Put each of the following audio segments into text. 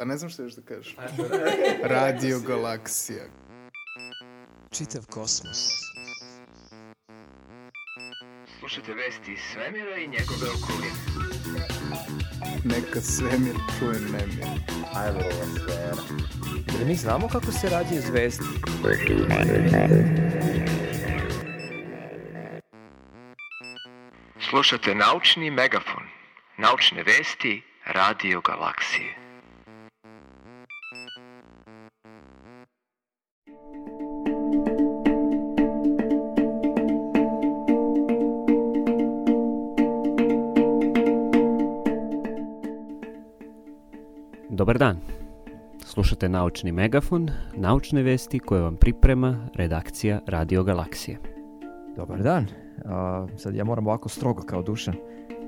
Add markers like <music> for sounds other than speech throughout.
Pa ne znam što još da kažeš. <laughs> Radio Galaksija. Čitav kosmos. Slušajte vesti iz svemira i njegove okoline. Neka svemir čuje nemir. Jer mi znamo kako se rađaju zvezde. Slušate naučni megafon. Naučne vesti Radio Galaksije. Dan. Slušate Naučni megafon, naučne vesti koje vam priprema redakcija Radio Galaksije. Dobar dan. A, sad ja moram ovako strogo kao dušan.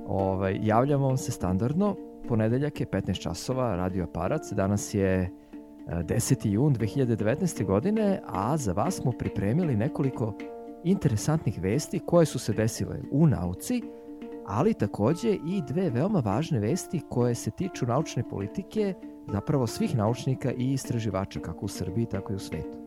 Ovaj, javljam vam se standardno. Ponedeljak je 15 časova, radio aparac. Danas je e, 10. jun 2019. godine, a za vas smo pripremili nekoliko interesantnih vesti koje su se desile u nauci, ali takođe i dve veoma važne vesti koje se tiču naučne politike, zapravo svih naučnika i istraživača kako u Srbiji, tako i u svetu.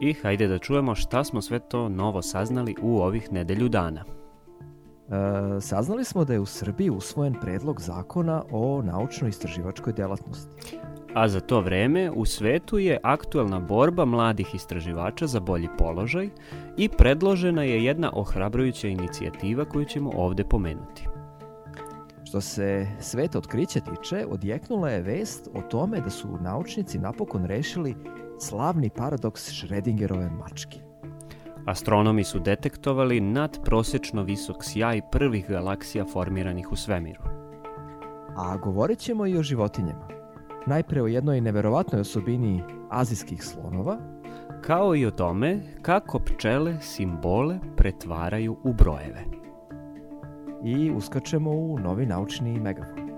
I hajde da čujemo šta smo sve to novo saznali u ovih nedelju dana. E, saznali smo da je u Srbiji usvojen predlog zakona o naučno-istraživačkoj delatnosti. A za to vreme u svetu je aktuelna borba mladih istraživača za bolji položaj i predložena je jedna ohrabrujuća inicijativa koju ćemo ovde pomenuti. Što se sveta otkrića tiče, odjeknula je vest o tome da su naučnici napokon rešili slavni paradoks Schrödingerove mačke. Astronomi su detektovali nadprosečno visok sjaj prvih galaksija formiranih u svemiru. A govorit ćemo i o životinjama. Najpre o jednoj neverovatnoj osobini azijskih slonova, Kao i o tome kako pčele simbole pretvaraju u brojeve. I uskačemo u novi naučni megafon.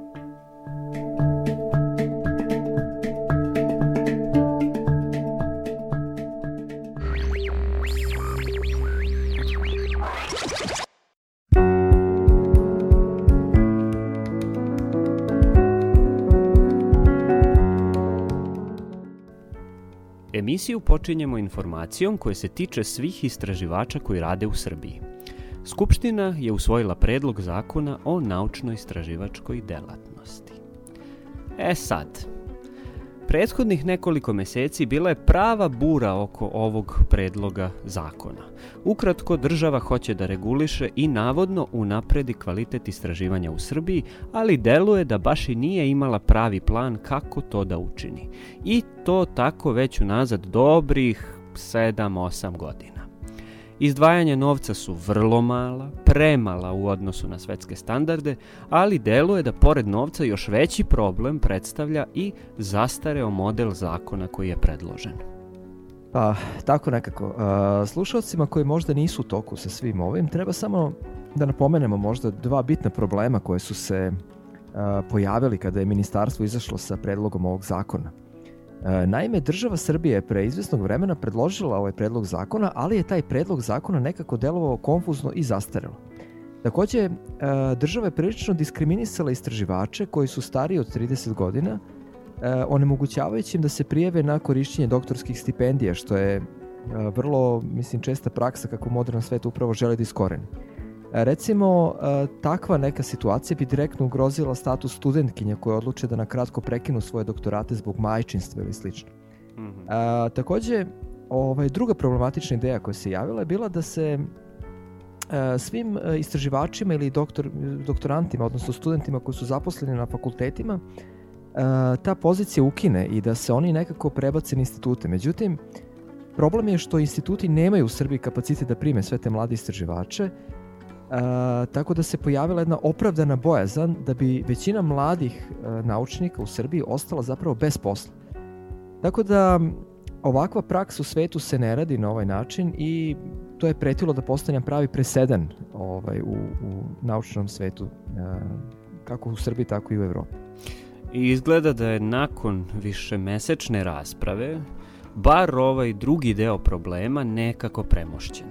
Emisiju počinjemo informacijom koja se tiče svih istraživača koji rade u Srbiji. Skupština je usvojila predlog zakona o naučno-istraživačkoj delatnosti. E sad, prethodnih nekoliko meseci bila je prava bura oko ovog predloga zakona. Ukratko, država hoće da reguliše i navodno unapredi kvalitet istraživanja u Srbiji, ali deluje da baš i nije imala pravi plan kako to da učini. I to tako već unazad dobrih 7-8 godina. Izdvajanja novca su vrlo mala, premala u odnosu na svetske standarde, ali deluje da pored novca još veći problem predstavlja i zastareo model zakona koji je predložen. Pa, tako nekako. A, slušalcima koji možda nisu u toku sa svim ovim, treba samo da napomenemo možda dva bitna problema koje su se pojavili kada je ministarstvo izašlo sa predlogom ovog zakona. E, Naime, država Srbije je pre izvesnog vremena predložila ovaj predlog zakona, ali je taj predlog zakona nekako delovao konfuzno i zastarelo. Takođe, e, država je prilično diskriminisala istraživače koji su stariji od 30 godina, e, onemogućavajući im da se prijave na korišćenje doktorskih stipendija, što je vrlo, mislim, česta praksa kako modern svet upravo želi da iskoreni. E, Recimo, e, takva neka situacija bi direktno ugrozila status studentkinja koje odluče da na kratko prekinu svoje doktorate zbog majčinstva ili slično. A, takođe, ovaj, druga problematična ideja koja se javila je bila da se e, svim e, istraživačima ili doktor, doktorantima, odnosno studentima koji su zaposleni na fakultetima, e, ta pozicija ukine i da se oni nekako prebace na institute. Međutim, problem je što instituti nemaju u Srbiji kapacitet da prime sve te mlade istraživače, e, tako da se pojavila jedna opravdana bojazan da bi većina mladih e, naučnika u Srbiji ostala zapravo bez posla. Tako da ovakva praksa u svetu se ne radi na ovaj način i to je pretilo da postane pravi presedan ovaj, u, u naučnom svetu, e, kako u Srbiji, tako i u Evropi. I izgleda da je nakon višemesečne rasprave bar ovaj drugi deo problema nekako premošćen.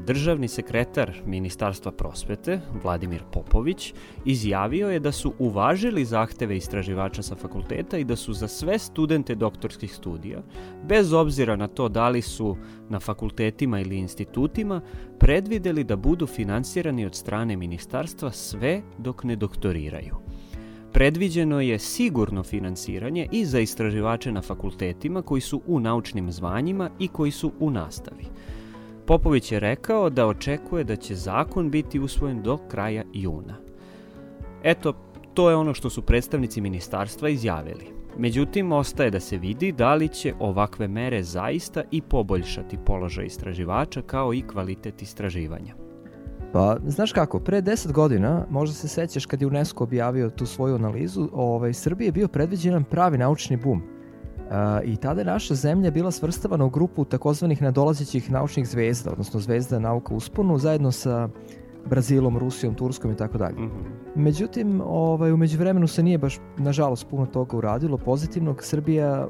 Državni sekretar Ministarstva prosvete, Vladimir Popović, izjavio je da su uvažili zahteve istraživača sa fakulteta i da su za sve studente doktorskih studija, bez obzira na to da li su na fakultetima ili institutima, predvideli da budu finansirani od strane ministarstva sve dok ne doktoriraju. Predviđeno je sigurno finansiranje i za istraživače na fakultetima koji su u naučnim zvanjima i koji su u nastavi. Popović je rekao da očekuje da će zakon biti usvojen do kraja juna. Eto, to je ono što su predstavnici ministarstva izjavili. Međutim, ostaje da se vidi da li će ovakve mere zaista i poboljšati položaj istraživača kao i kvalitet istraživanja. Pa, znaš kako, pre 10 godina, možda se sećaš kad je UNESCO objavio tu svoju analizu, ovaj, Srbije je bio predviđen pravi naučni bum. I tada je naša zemlja bila svrstavana u grupu takozvanih nadolazećih naučnih zvezda, odnosno zvezda nauka usponu, zajedno sa Brazilom, Rusijom, Turskom i tako dalje. Mhm. Međutim, ovaj, umeđu vremenu se nije baš, nažalost, puno toga uradilo pozitivnog. Srbija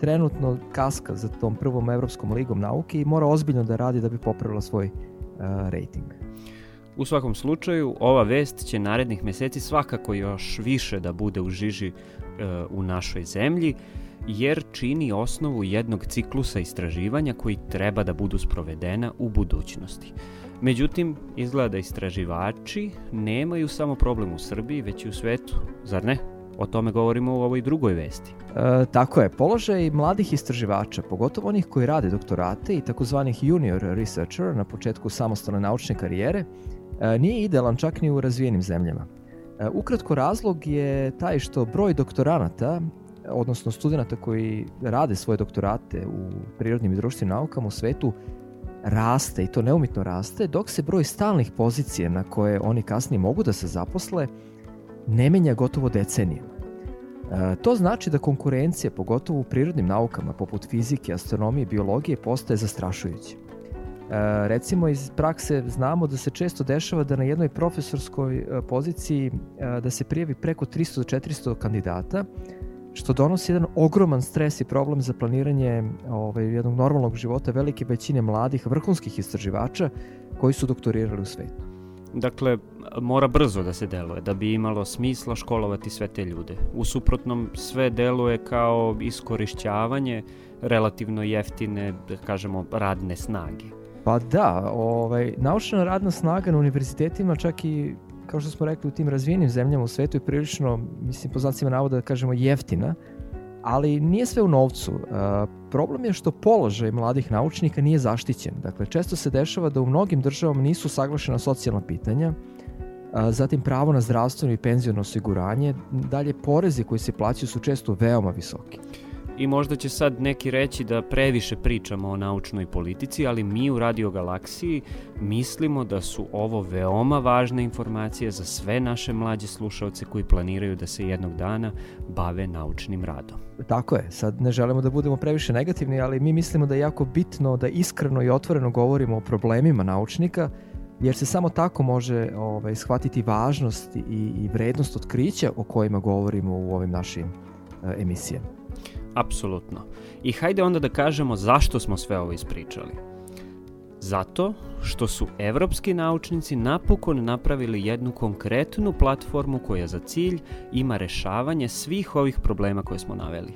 trenutno kaska za tom prvom Evropskom ligom nauke i mora ozbiljno da radi da bi popravila svoj uh, rating. U svakom slučaju, ova vest će narednih meseci svakako još više da bude u žiži uh, u našoj zemlji jer čini osnovu jednog ciklusa istraživanja koji treba da budu sprovedena u budućnosti. Međutim, izgleda da istraživači nemaju samo problem u Srbiji, već i u svetu, zar ne? O tome govorimo u ovoj drugoj vesti. E, tako je, položaj mladih istraživača, pogotovo onih koji rade doktorate i takozvanih junior researcher na početku samostalne naučne karijere, e, nije idealan čak ni u razvijenim zemljama. E, ukratko razlog je taj što broj doktoranata odnosno studenta koji rade svoje doktorate u prirodnim i društvenim naukama u svetu raste i to neumitno raste, dok se broj stalnih pozicija na koje oni kasnije mogu da se zaposle ne menja gotovo decenijama. E, to znači da konkurencija, pogotovo u prirodnim naukama poput fizike, astronomije i biologije, postaje zastrašujuća. E, recimo iz prakse znamo da se često dešava da na jednoj profesorskoj e, poziciji da se prijavi preko 300 do 400 kandidata, što donosi jedan ogroman stres i problem za planiranje ovaj, jednog normalnog života velike većine mladih vrhunskih istraživača koji su doktorirali u svetu. Dakle, mora brzo da se deluje, da bi imalo smisla školovati sve te ljude. U suprotnom, sve deluje kao iskorišćavanje relativno jeftine, da kažemo, radne snage. Pa da, ovaj, naučna radna snaga na univerzitetima čak i kao što smo rekli, u tim razvijenim zemljama u svetu je prilično, mislim, po znacima navoda da kažemo jeftina, ali nije sve u novcu. Problem je što položaj mladih naučnika nije zaštićen. Dakle, često se dešava da u mnogim državama nisu saglašena socijalna pitanja, zatim pravo na zdravstveno i penziono osiguranje, dalje porezi koji se plaćaju su često veoma visoki. I možda će sad neki reći da previše pričamo o naučnoj politici, ali mi u Radio Galaksiji mislimo da su ovo veoma važne informacije za sve naše mlađe slušalce koji planiraju da se jednog dana bave naučnim radom. Tako je, sad ne želimo da budemo previše negativni, ali mi mislimo da je jako bitno da iskreno i otvoreno govorimo o problemima naučnika, jer se samo tako može ovaj, shvatiti važnost i, i vrednost otkrića o kojima govorimo u ovim našim uh, emisijama. Apsolutno. I hajde onda da kažemo zašto smo sve ovo ispričali. Zato što su evropski naučnici napokon napravili jednu konkretnu platformu koja za cilj ima rešavanje svih ovih problema koje smo naveli.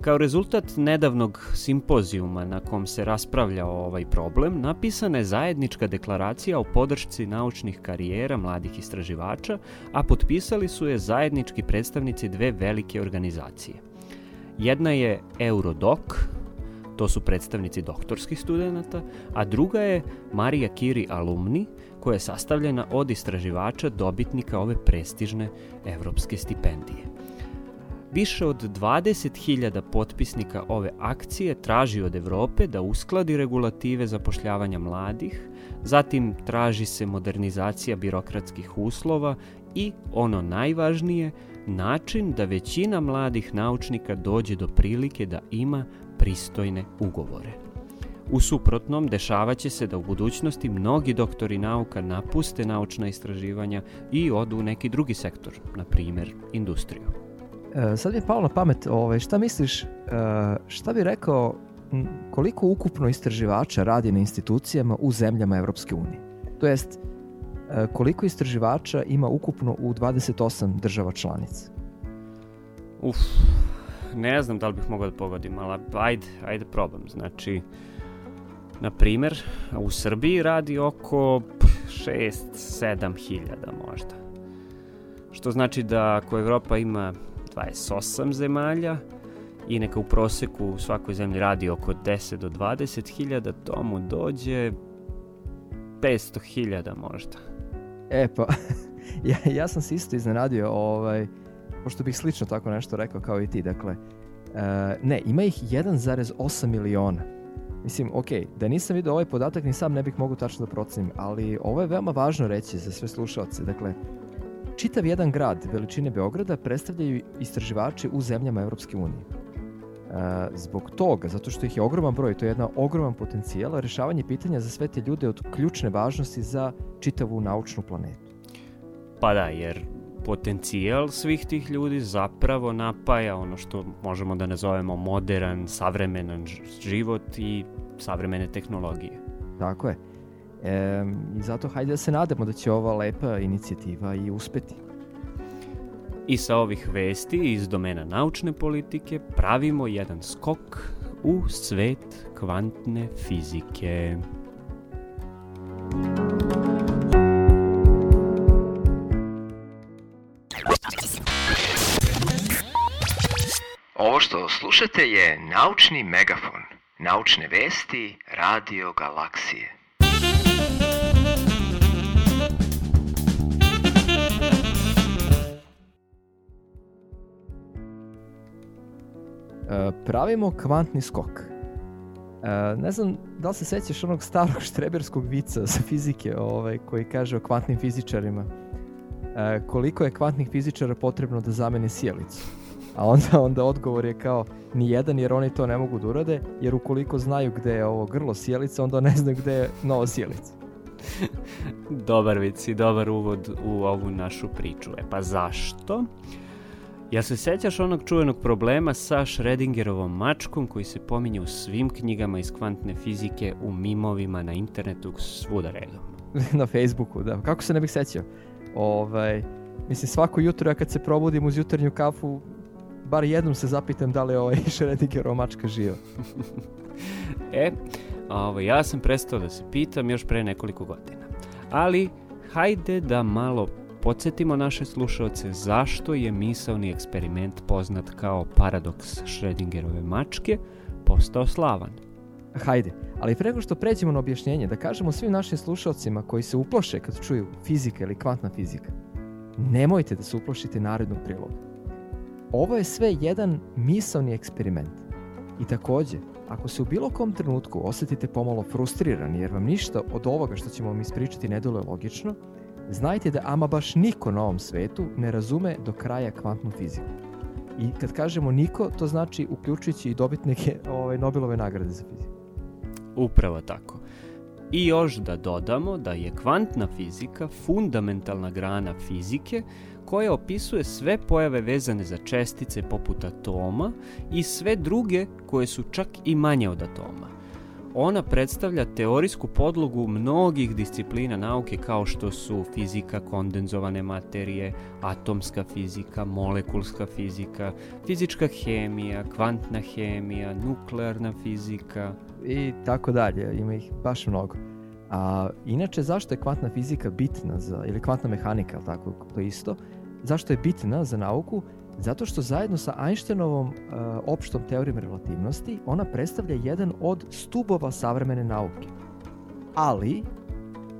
Kao rezultat nedavnog simpozijuma na kom se raspravlja ovaj problem, napisana je zajednička deklaracija o podršci naučnih karijera mladih istraživača, a potpisali su je zajednički predstavnici dve velike organizacije – Jedna je Eurodoc, to su predstavnici doktorskih studenta, a druga je Marija Kiri Alumni, koja je sastavljena od istraživača dobitnika ove prestižne evropske stipendije. Više od 20.000 potpisnika ove akcije traži od Evrope da uskladi regulative zapošljavanja mladih, zatim traži se modernizacija birokratskih uslova i, ono najvažnije, način da većina mladih naučnika dođe do prilike da ima pristojne ugovore. U suprotnom, dešavaće se da u budućnosti mnogi doktori nauka napuste naučna istraživanja i odu u neki drugi sektor, na primjer industriju. E, sad mi je palo na pamet, ovaj, šta misliš, e, šta bi rekao koliko ukupno istraživača radi na institucijama u zemljama Europske unije. To jest, koliko istraživača ima ukupno u 28 država članica. Uf, ne znam da li bih mogao da pogodim, ali ajde, ajde probam. Znači, na primer, u Srbiji radi oko 6-7 hiljada možda. Što znači da ako Evropa ima 28 zemalja i neka u proseku u svakoj zemlji radi oko 10 do 20 hiljada, to mu dođe 500 hiljada možda. E pa, <laughs> ja, ja sam se isto iznenadio, ovaj, pošto bih slično tako nešto rekao kao i ti, dakle, e, ne, ima ih 1,8 miliona. Mislim, ok, da nisam vidio ovaj podatak, ni sam ne bih mogu tačno da procenim, ali ovo je veoma važno reći za sve slušalce. Dakle, čitav jedan grad veličine Beograda predstavljaju istraživači u zemljama Europske unije. E, zbog toga, zato što ih je ogroman broj, to je jedna ogroman potencijal, rešavanje pitanja za sve te ljude od ključne važnosti za čitavu naučnu planetu. Pa da, jer potencijal svih tih ljudi zapravo napaja ono što možemo da nazovemo modern, savremenan život i savremene tehnologije. Tako je. E, I zato hajde da se nadamo da će ova lepa inicijativa i uspeti. I sa ovih vesti iz domena naučne politike pravimo jedan skok u svet kvantne fizike. Ovo što slušate je Naučni megafon. Naučne vesti Radio Galaksije. Pravimo kvantni skok. E, ne znam da li se sećaš onog starog <laughs> štreberskog vica sa fizike ovaj, koji kaže o kvantnim fizičarima. E, koliko je kvantnih fizičara potrebno da zamene sjelicu? A onda, <laughs> onda odgovor je kao ni jedan jer oni to ne mogu da urade jer ukoliko znaju gde je ovo grlo sjelica onda ne znaju gde je nova sjelica. <laughs> Dobar vic i dobar uvod u ovu našu priču. E pa zašto? Jel se sećaš onog čuvenog problema sa Schrödingerovom mačkom koji se pominje u svim knjigama iz kvantne fizike, u mimovima, na internetu, svuda redom? <laughs> na Facebooku, da. Kako se ne bih sećao? Ovaj, mislim, svako jutro ja kad se probudim uz jutarnju kafu, bar jednom se zapitam da li je ovaj <laughs> Schrödingerova mačka živa. <laughs> E, ovo, ja sam prestao da se pitam još pre nekoliko godina. Ali, hajde da malo podsjetimo naše slušalce zašto je misaoni eksperiment poznat kao paradoks Schrödingerove mačke postao slavan. Hajde, ali pre nego što pređemo na objašnjenje, da kažemo svim našim slušalcima koji se uplaše kad čuju fizika ili kvantna fizika, nemojte da se uplašite narednog priloga. Ovo je sve jedan misaoni eksperiment. I takođe, ako se u bilo kom trenutku osetite pomalo frustrirani jer vam ništa od ovoga što ćemo vam ispričati ne deluje logično, znajte da ama baš niko na ovom svetu ne razume do kraja kvantnu fiziku. I kad kažemo niko, to znači uključujući i dobitnike ovaj, Nobelove nagrade za fiziku. Upravo tako. I još da dodamo da je kvantna fizika fundamentalna grana fizike koja opisuje sve pojave vezane za čestice poput atoma i sve druge koje su čak i manje od atoma. Ona predstavlja teorijsku podlogu mnogih disciplina nauke kao što su fizika kondenzovane materije, atomska fizika, molekulska fizika, fizička hemija, kvantna hemija, nuklearna fizika. I tako dalje, ima ih baš mnogo. A inače, zašto je kvantna fizika bitna za, ili kvantna mehanika, tako, to isto, zašto je bitna za nauku? Zato što zajedno sa Einsteinovom uh, opštom teorijom relativnosti ona predstavlja jedan od stubova savremene nauke. Ali,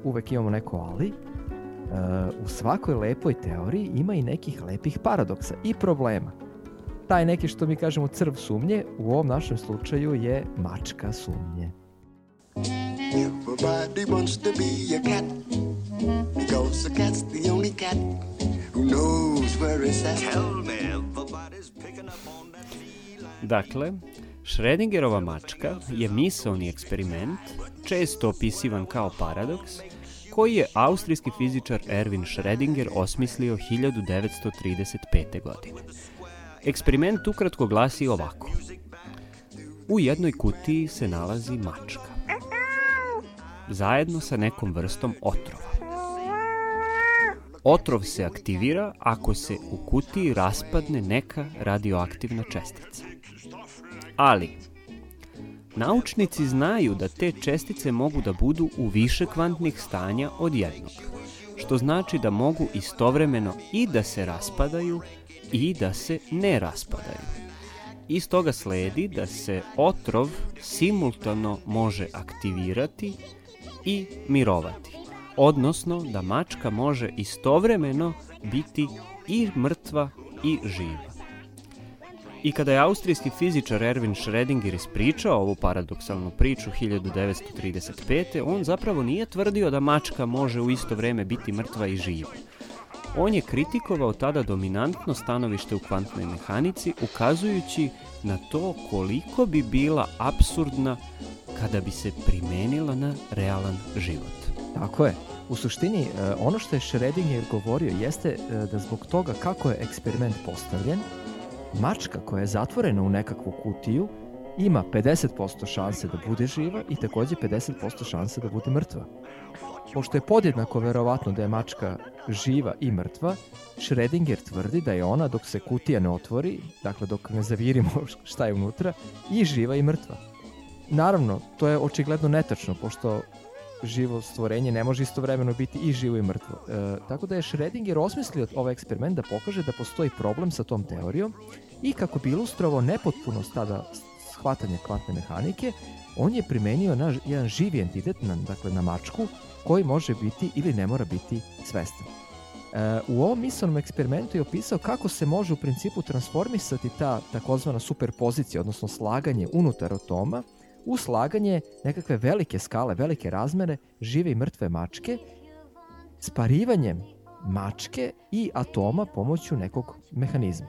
uvek imamo neko ali, uh, u svakoj lepoj teoriji ima i nekih lepih paradoksa i problema. Taj neki što mi kažemo crv sumnje, u ovom našem slučaju je mačka sumnje. Everybody wants to be a cat because a cat's the only cat who knows where it's at. Tell me, Dakle, Schrödingerova mačka je misaoni eksperiment, često opisivan kao paradoks, koji je austrijski fizičar Erwin Schrödinger osmislio 1935. godine. Eksperiment ukratko glasi ovako. U jednoj kutiji se nalazi mačka. Zajedno sa nekom vrstom otrova. Otrov se aktivira ako se u kutiji raspadne neka radioaktivna čestica. Ali, naučnici znaju da te čestice mogu da budu u više kvantnih stanja od jednog, što znači da mogu istovremeno i da se raspadaju i da se ne raspadaju. Iz toga sledi da se otrov simultano može aktivirati i mirovati. Odnosno da mačka može istovremeno biti i mrtva i živa. I kada je austrijski fizičar Erwin Schrödinger ispričao ovu paradoksalnu priču 1935. on zapravo nije tvrdio da mačka može u isto vreme biti mrtva i živa. On je kritikovao tada dominantno stanovište u kvantnoj mehanici ukazujući na to koliko bi bila absurdna kada bi se primenila na realan život. Tako je. U suštini, e, ono što je Schrödinger govorio jeste e, da zbog toga kako je eksperiment postavljen, mačka koja je zatvorena u nekakvu kutiju ima 50% šanse da bude živa i takođe 50% šanse da bude mrtva. Pošto je podjednako verovatno da je mačka živa i mrtva, Schrödinger tvrdi da je ona dok se kutija ne otvori, dakle dok ne zavirimo <laughs> šta je unutra, i živa i mrtva. Naravno, to je očigledno netačno, pošto živo stvorenje ne može istovremeno biti i živo i mrtvo. E, tako da je Schrödinger osmislio ovaj eksperiment da pokaže da postoji problem sa tom teorijom i kako bi ilustrovao nepotpunost tada shvatanja kvantne mehanike, on je primenio na jedan živi entitet, na, dakle na mačku, koji može biti ili ne mora biti svestan. E, u ovom misalnom eksperimentu je opisao kako se može u principu transformisati ta takozvana superpozicija, odnosno slaganje unutar atoma, u slaganje nekakve velike skale, velike razmere žive i mrtve mačke, sparivanjem mačke i atoma pomoću nekog mehanizma.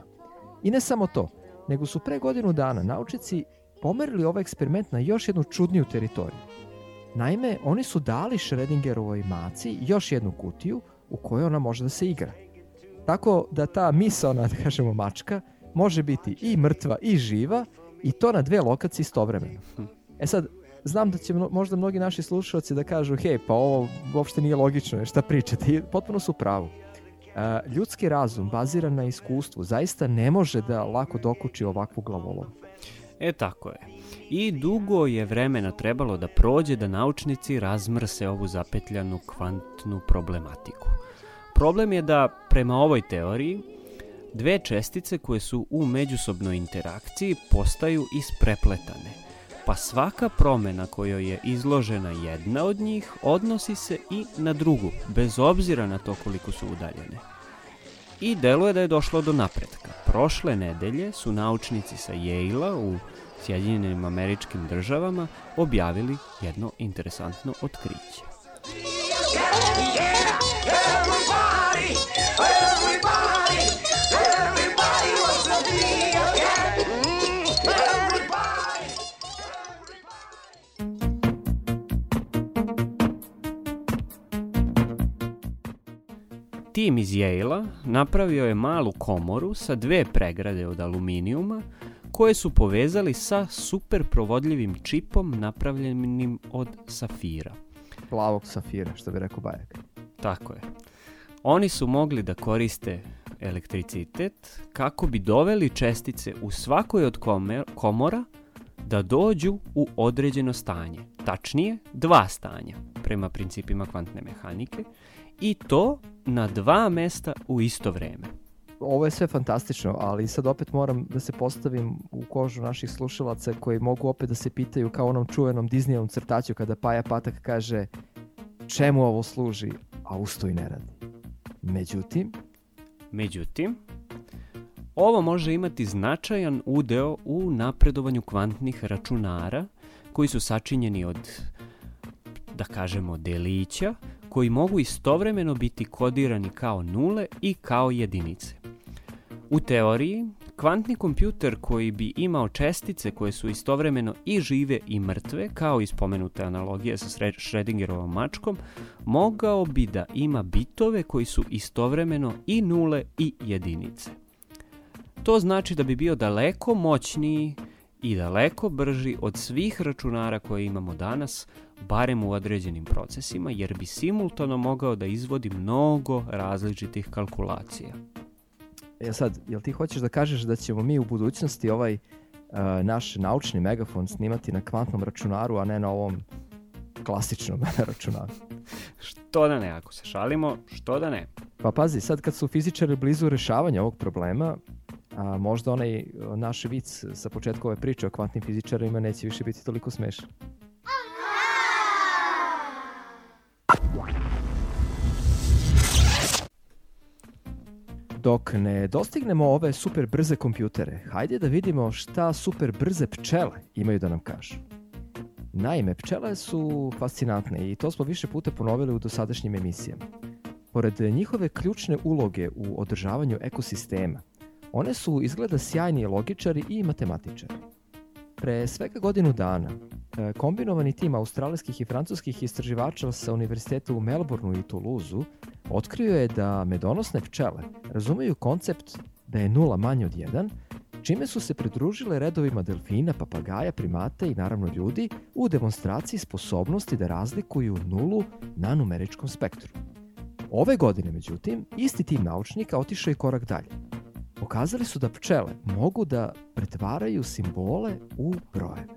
I ne samo to, nego su pre godinu dana naučnici pomerili ovaj eksperiment na još jednu čudniju teritoriju. Naime, oni su dali Schrödingerovoj maci još jednu kutiju u kojoj ona može da se igra. Tako da ta misaona, da <laughs> kažemo, mačka može biti i mrtva i živa i to na dve lokacije istovremeno. <laughs> E sad, znam da će mno, možda mnogi naši slušalci da kažu hej, pa ovo uopšte nije logično, šta pričate, i potpuno su pravu. Uh, ljudski razum baziran na iskustvu zaista ne može da lako dokuči ovakvu glavolovu. E tako je. I dugo je vremena trebalo da prođe da naučnici razmrse ovu zapetljanu kvantnu problematiku. Problem je da, prema ovoj teoriji, dve čestice koje su u međusobnoj interakciji postaju isprepletane – pa svaka promena kojoj je izložena jedna od njih odnosi se i na drugu, bez obzira na to koliko su udaljene. I deluje da je došlo do napretka. Prošle nedelje su naučnici sa Yale-a u Sjedinjenim američkim državama objavili jedno interesantno otkriće. Yeah, everybody, everybody, Tim iz Yale-a napravio je malu komoru sa dve pregrade od aluminijuma koje su povezali sa super provodljivim čipom napravljenim od safira. Plavog safira, što bi rekao Bajak. Tako je. Oni su mogli da koriste elektricitet kako bi doveli čestice u svakoj od komora da dođu u određeno stanje. Tačnije, dva stanja prema principima kvantne mehanike i to na dva mesta u isto vreme. Ovo je sve fantastično, ali sad opet moram da se postavim u kožu naših slušalaca koji mogu opet da se pitaju kao onom čuvenom Disneyovom crtaću kada Paja Patak kaže čemu ovo služi, a usto i ne radi. Međutim, Međutim, ovo može imati značajan udeo u napredovanju kvantnih računara koji su sačinjeni od, da kažemo, delića koji mogu istovremeno biti kodirani kao nule i kao jedinice. U teoriji, kvantni kompjuter koji bi imao čestice koje su istovremeno i žive i mrtve, kao i spomenute analogije sa Schrödingerovom mačkom, mogao bi da ima bitove koji su istovremeno i nule i jedinice. To znači da bi bio daleko moćniji i daleko brži od svih računara koje imamo danas, barem u određenim procesima, jer bi simultano mogao da izvodi mnogo različitih kalkulacija. E sad, jel ti hoćeš da kažeš da ćemo mi u budućnosti ovaj uh, naš naučni megafon snimati na kvantnom računaru, a ne na ovom klasičnom <laughs> računaru? Što da ne, ako se šalimo, što da ne. Pa pazi, sad kad su fizičari blizu rešavanja ovog problema, a možda onaj naš vic sa početka ove priče o kvantnim fizičarima neće više biti toliko smešan. Dok ne dostignemo ove super brze kompjutere, hajde da vidimo šta super brze pčele imaju da nam kažu. Naime, pčele su fascinantne i to smo više puta ponovili u dosadašnjim emisijama. Pored njihove ključne uloge u održavanju ekosistema, one su izgleda sjajni logičari i matematičari. Pre svega godinu dana, e, kombinovani tim australijskih i francuskih istraživača sa univerziteta u Melbourneu i Toulouseu otkrio je da medonosne pčele razumeju koncept da je nula manje od 1, čime su se pridružile redovima delfina, papagaja, primata i naravno ljudi u demonstraciji sposobnosti da razlikuju nulu na numeričkom spektru. Ove godine, međutim, isti tim naučnika otišao je korak dalje. Pokazali su da pčele mogu da pretvaraju simbole u brojeve.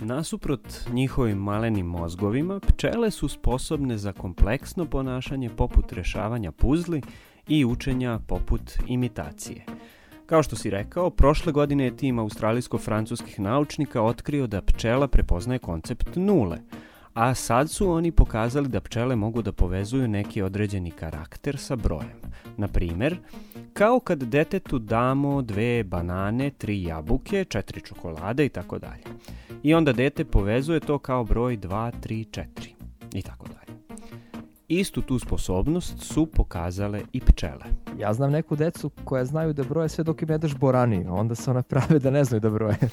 Nasuprot njihovim malenim mozgovima, pčele su sposobne za kompleksno ponašanje poput rešavanja puzli i učenja poput imitacije. Kao što si rekao, prošle godine je tim australijsko-francuskih naučnika otkrio da pčela prepoznaje koncept nule, a sad su oni pokazali da pčele mogu da povezuju neki određeni karakter sa brojem. Na primer, kao kad detetu damo dve banane, tri jabuke, četiri čokolade i tako dalje. I onda dete povezuje to kao broj 2, 3, 4 i tako dalje. Istu tu sposobnost su pokazale i pčele. Ja znam neku decu koja znaju da broje sve dok im ne daš borani, onda se ona prave da ne znaju da broje. <laughs>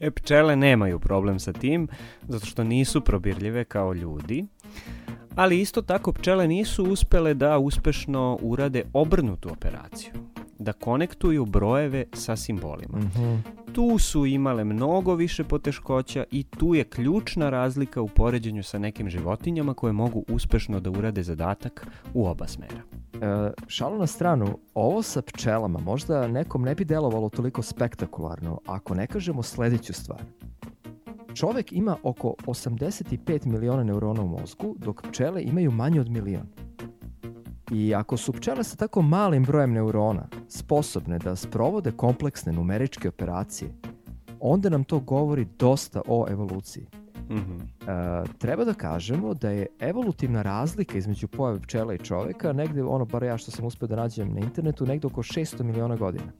E, pčele nemaju problem sa tim, zato što nisu probirljive kao ljudi, ali isto tako pčele nisu uspele da uspešno urade obrnutu operaciju, da konektuju brojeve sa simbolima. Mhm. Tu su imale mnogo više poteškoća i tu je ključna razlika u poređenju sa nekim životinjama koje mogu uspešno da urade zadatak u oba smera. E, šalu na stranu, ovo sa pčelama možda nekom ne bi delovalo toliko spektakularno ako ne kažemo sledeću stvar. Čovek ima oko 85 miliona neurona u mozgu, dok pčele imaju manje od milion. I ako su pčele sa tako malim brojem neurona sposobne da sprovode kompleksne numeričke operacije, onda nam to govori dosta o evoluciji. Mhm. E, treba da kažemo da je evolutivna razlika između pojave pčela i čoveka negde, ono, bar ja što sam uspeo da nađem na internetu, negde oko 600 miliona godina.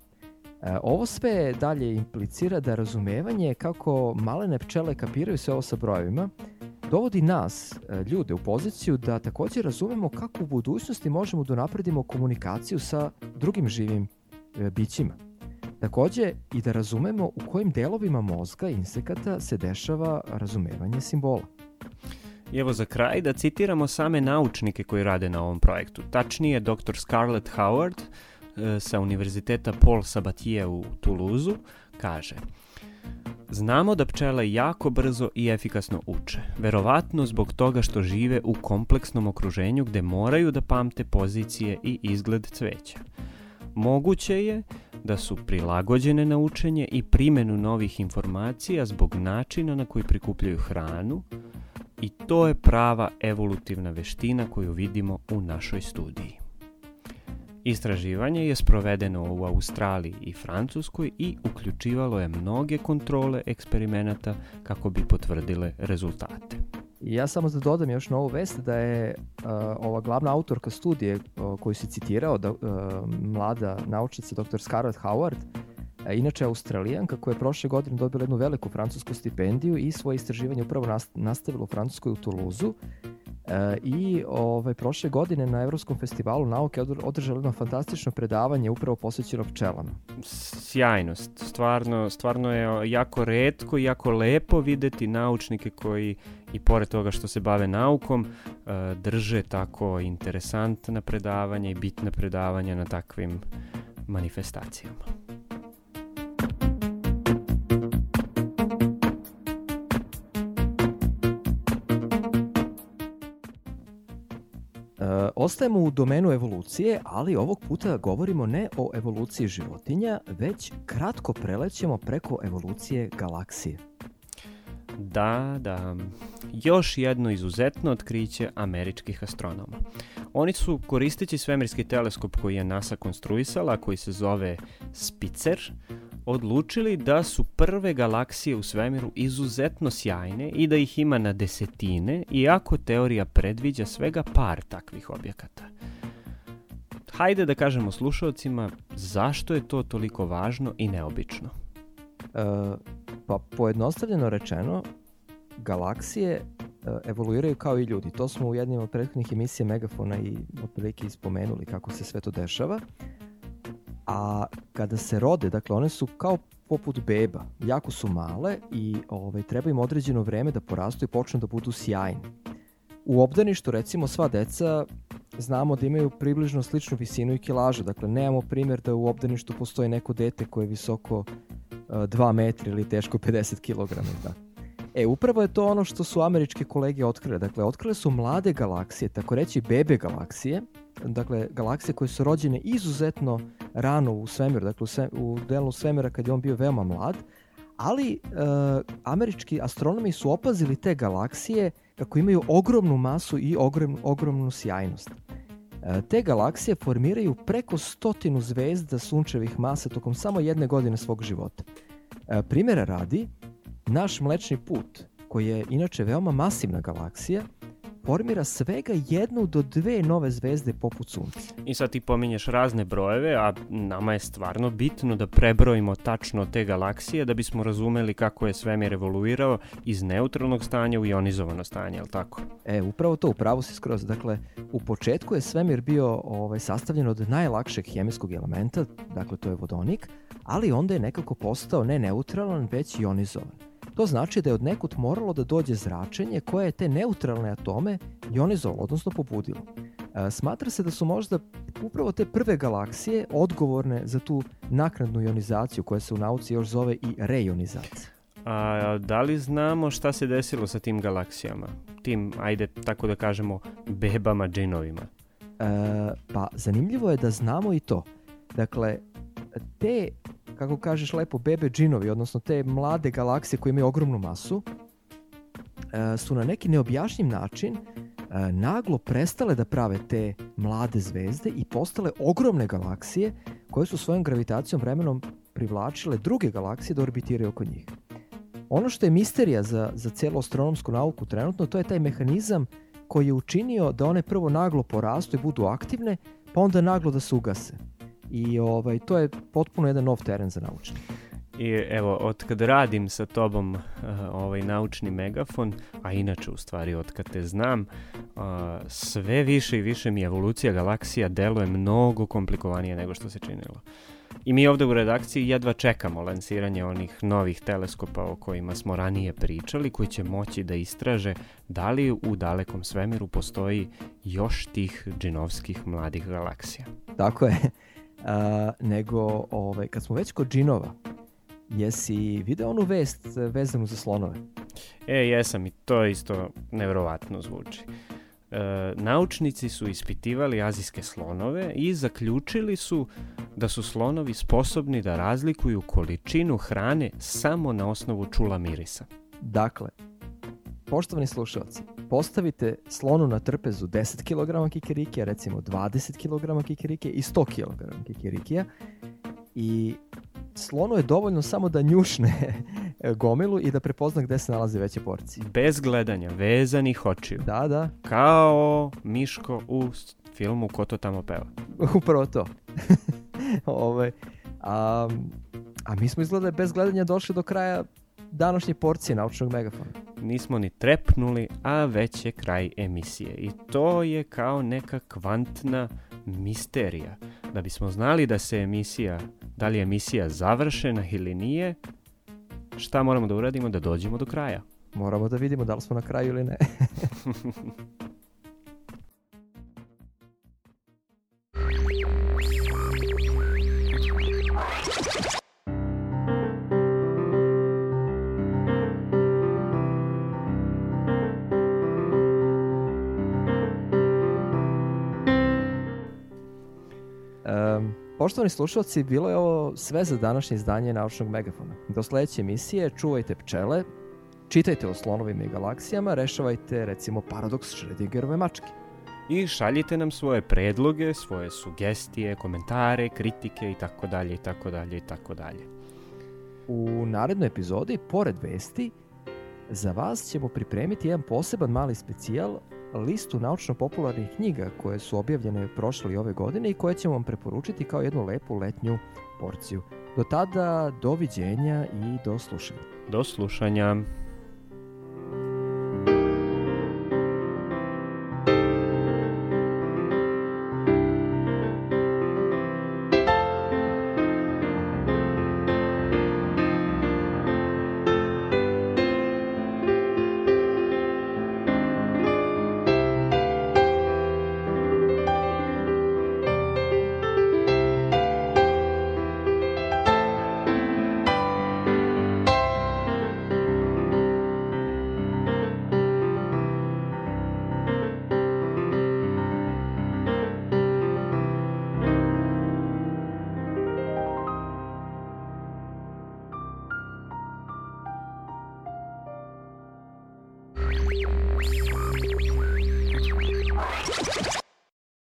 E, ovo sve dalje implicira da razumevanje kako malene pčele kapiraju sve ovo sa brojevima, dovodi nas, e, ljude, u poziciju da takođe razumemo kako u budućnosti možemo da napredimo komunikaciju sa drugim živim e, bićima. Takođe i da razumemo u kojim delovima mozga insekata se dešava razumevanje simbola. I evo za kraj da citiramo same naučnike koji rade na ovom projektu. Tačnije dr. Scarlett Howard e, sa Univerziteta Paul Sabatier u Toulouseu kaže Znamo da pčele jako brzo i efikasno uče, verovatno zbog toga što žive u kompleksnom okruženju gde moraju da pamte pozicije i izgled cveća. Moguće je da su prilagođene na učenje i primenu novih informacija zbog načina na koji prikupljaju hranu i to je prava evolutivna veština koju vidimo u našoj studiji. Istraživanje je sprovedeno u Australiji i Francuskoj i uključivalo je mnoge kontrole eksperimenata kako bi potvrdile rezultate. Ja samo da dodam još na ovu vest da je uh, ova glavna autorka studije uh, koju si citirao, da, uh, mlada naučnica dr. Scarlett Howard, uh, inače australijanka koja je prošle godine dobila jednu veliku francusku stipendiju i svoje istraživanje upravo nas, nastavila u Francuskoj u Toulouseu E, I ovaj, prošle godine na Evropskom festivalu nauke odr- održala jedno fantastično predavanje upravo posvećeno pčelama. Sjajno, stvarno, stvarno je jako redko i jako lepo videti naučnike koji i pored toga što se bave naukom e, drže tako interesantna predavanja i bitna predavanja na takvim manifestacijama. Ostajemo u domenu evolucije, ali ovog puta govorimo ne o evoluciji životinja, već kratko prelećemo preko evolucije galaksije. Da, da. Još jedno izuzetno otkriće američkih astronoma. Oni su, koristeći svemirski teleskop koji je NASA konstruisala, koji se zove Spitzer, odlučili da su prve galaksije u svemiru izuzetno sjajne i da ih ima na desetine, iako teorija predviđa svega par takvih objekata. Hajde da kažemo slušalcima zašto je to toliko važno i neobično. E, pa pojednostavljeno rečeno, galaksije e, evoluiraju kao i ljudi. To smo u jednim od prethodnih emisija Megafona i otprilike ispomenuli kako se sve to dešava. A kada se rode, dakle one su kao poput beba, jako su male i ovaj, treba im određeno vreme da porastu i počnu da budu sjajni. U obdaništu recimo sva deca znamo da imaju približno sličnu visinu i kilažu, dakle nemamo primjer da u obdaništu postoji neko dete koje je visoko 2 metra ili teško 50 kg. Da. E, upravo je to ono što su američke kolege otkrile. Dakle, otkrile su mlade galaksije, tako reći bebe galaksije, dakle, galaksije koje su rođene izuzetno rano u svemiru, dakle u, sve, u delu svemira kad je on bio veoma mlad, ali e, američki astronomi su opazili te galaksije kako imaju ogromnu masu i ogrom, ogromnu sjajnost. E, te galaksije formiraju preko stotinu zvezda sunčevih masa tokom samo jedne godine svog života. E, primjera radi, naš mlečni put, koji je inače veoma masivna galaksija, formira svega jednu do dve nove zvezde poput Sunca. I sad ti pominješ razne brojeve, a nama je stvarno bitno da prebrojimo tačno te galaksije da bismo razumeli kako je svemir evoluirao iz neutralnog stanja u ionizovano stanje, je li tako? E, upravo to, upravo si skroz. Dakle, u početku je svemir bio ovaj, sastavljen od najlakšeg hemijskog elementa, dakle to je vodonik, ali onda je nekako postao ne neutralan, već ionizovan. To znači da je od nekud moralo da dođe zračenje koje je te neutralne atome ionizovalo, odnosno pobudilo. E, smatra se da su možda upravo te prve galaksije odgovorne za tu naknadnu ionizaciju koja se u nauci još zove i reionizacija. A da li znamo šta se desilo sa tim galaksijama? Tim, ajde tako da kažemo, bebama džinovima? E, pa zanimljivo je da znamo i to. Dakle, te kako kažeš lepo, bebe džinovi, odnosno te mlade galaksije koje imaju ogromnu masu, e, su na neki neobjašnjiv način e, naglo prestale da prave te mlade zvezde i postale ogromne galaksije koje su svojom gravitacijom vremenom privlačile druge galaksije da orbitiraju oko njih. Ono što je misterija za, za cijelu astronomsku nauku trenutno, to je taj mehanizam koji je učinio da one prvo naglo porastu i budu aktivne, pa onda naglo da se ugase. I ovaj, to je potpuno jedan nov teren za naučnike. I evo, od kad radim sa tobom uh, ovaj naučni megafon, a inače u stvari od kad te znam, uh, sve više i više mi evolucija galaksija deluje mnogo komplikovanije nego što se činilo. I mi ovde u redakciji jedva čekamo lansiranje onih novih teleskopa o kojima smo ranije pričali, koji će moći da istraže da li u dalekom svemiru postoji još tih džinovskih mladih galaksija. Tako je. Nego ovaj, kad smo već kod džinova, jesi video onu vest vezanu za slonove? E, jesam i to isto nevrovatno zvuči. E, naučnici su ispitivali azijske slonove i zaključili su da su slonovi sposobni da razlikuju količinu hrane samo na osnovu čula mirisa. Dakle, poštovani slušalci, postavite slonu na trpezu 10 kg kikirikija, recimo 20 kg kikirikija i 100 kg kikirikija i slonu je dovoljno samo da njušne <laughs> gomilu i da prepozna gde se nalaze veće porcije. Bez gledanja, vezanih očiju. Da, da, Kao Miško u filmu Ko to tamo peva. <laughs> upravo to. <laughs> Ove, a, a mi smo izgleda bez gledanja došli do kraja današnje porcije naučnog megafona. Nismo ni trepnuli, a već je kraj emisije. I to je kao neka kvantna misterija. Da bismo znali da se emisija, da li je emisija završena ili nije, šta moramo da uradimo da dođemo do kraja. Moramo da vidimo da li smo na kraju ili ne. <laughs> poštovani slušalci, bilo je ovo sve za današnje izdanje Naučnog megafona. Do sledeće emisije čuvajte pčele, čitajte o slonovima i galaksijama, rešavajte recimo paradoks Schrödingerove mačke. I šaljite nam svoje predloge, svoje sugestije, komentare, kritike i tako dalje i tako dalje i tako dalje. U narednoj epizodi, pored vesti, za vas ćemo pripremiti jedan poseban mali specijal, listu naučno-popularnih knjiga koje su objavljene prošle i ove godine i koje ćemo vam preporučiti kao jednu lepu letnju porciju. Do tada, doviđenja i do slušanja. Do slušanja.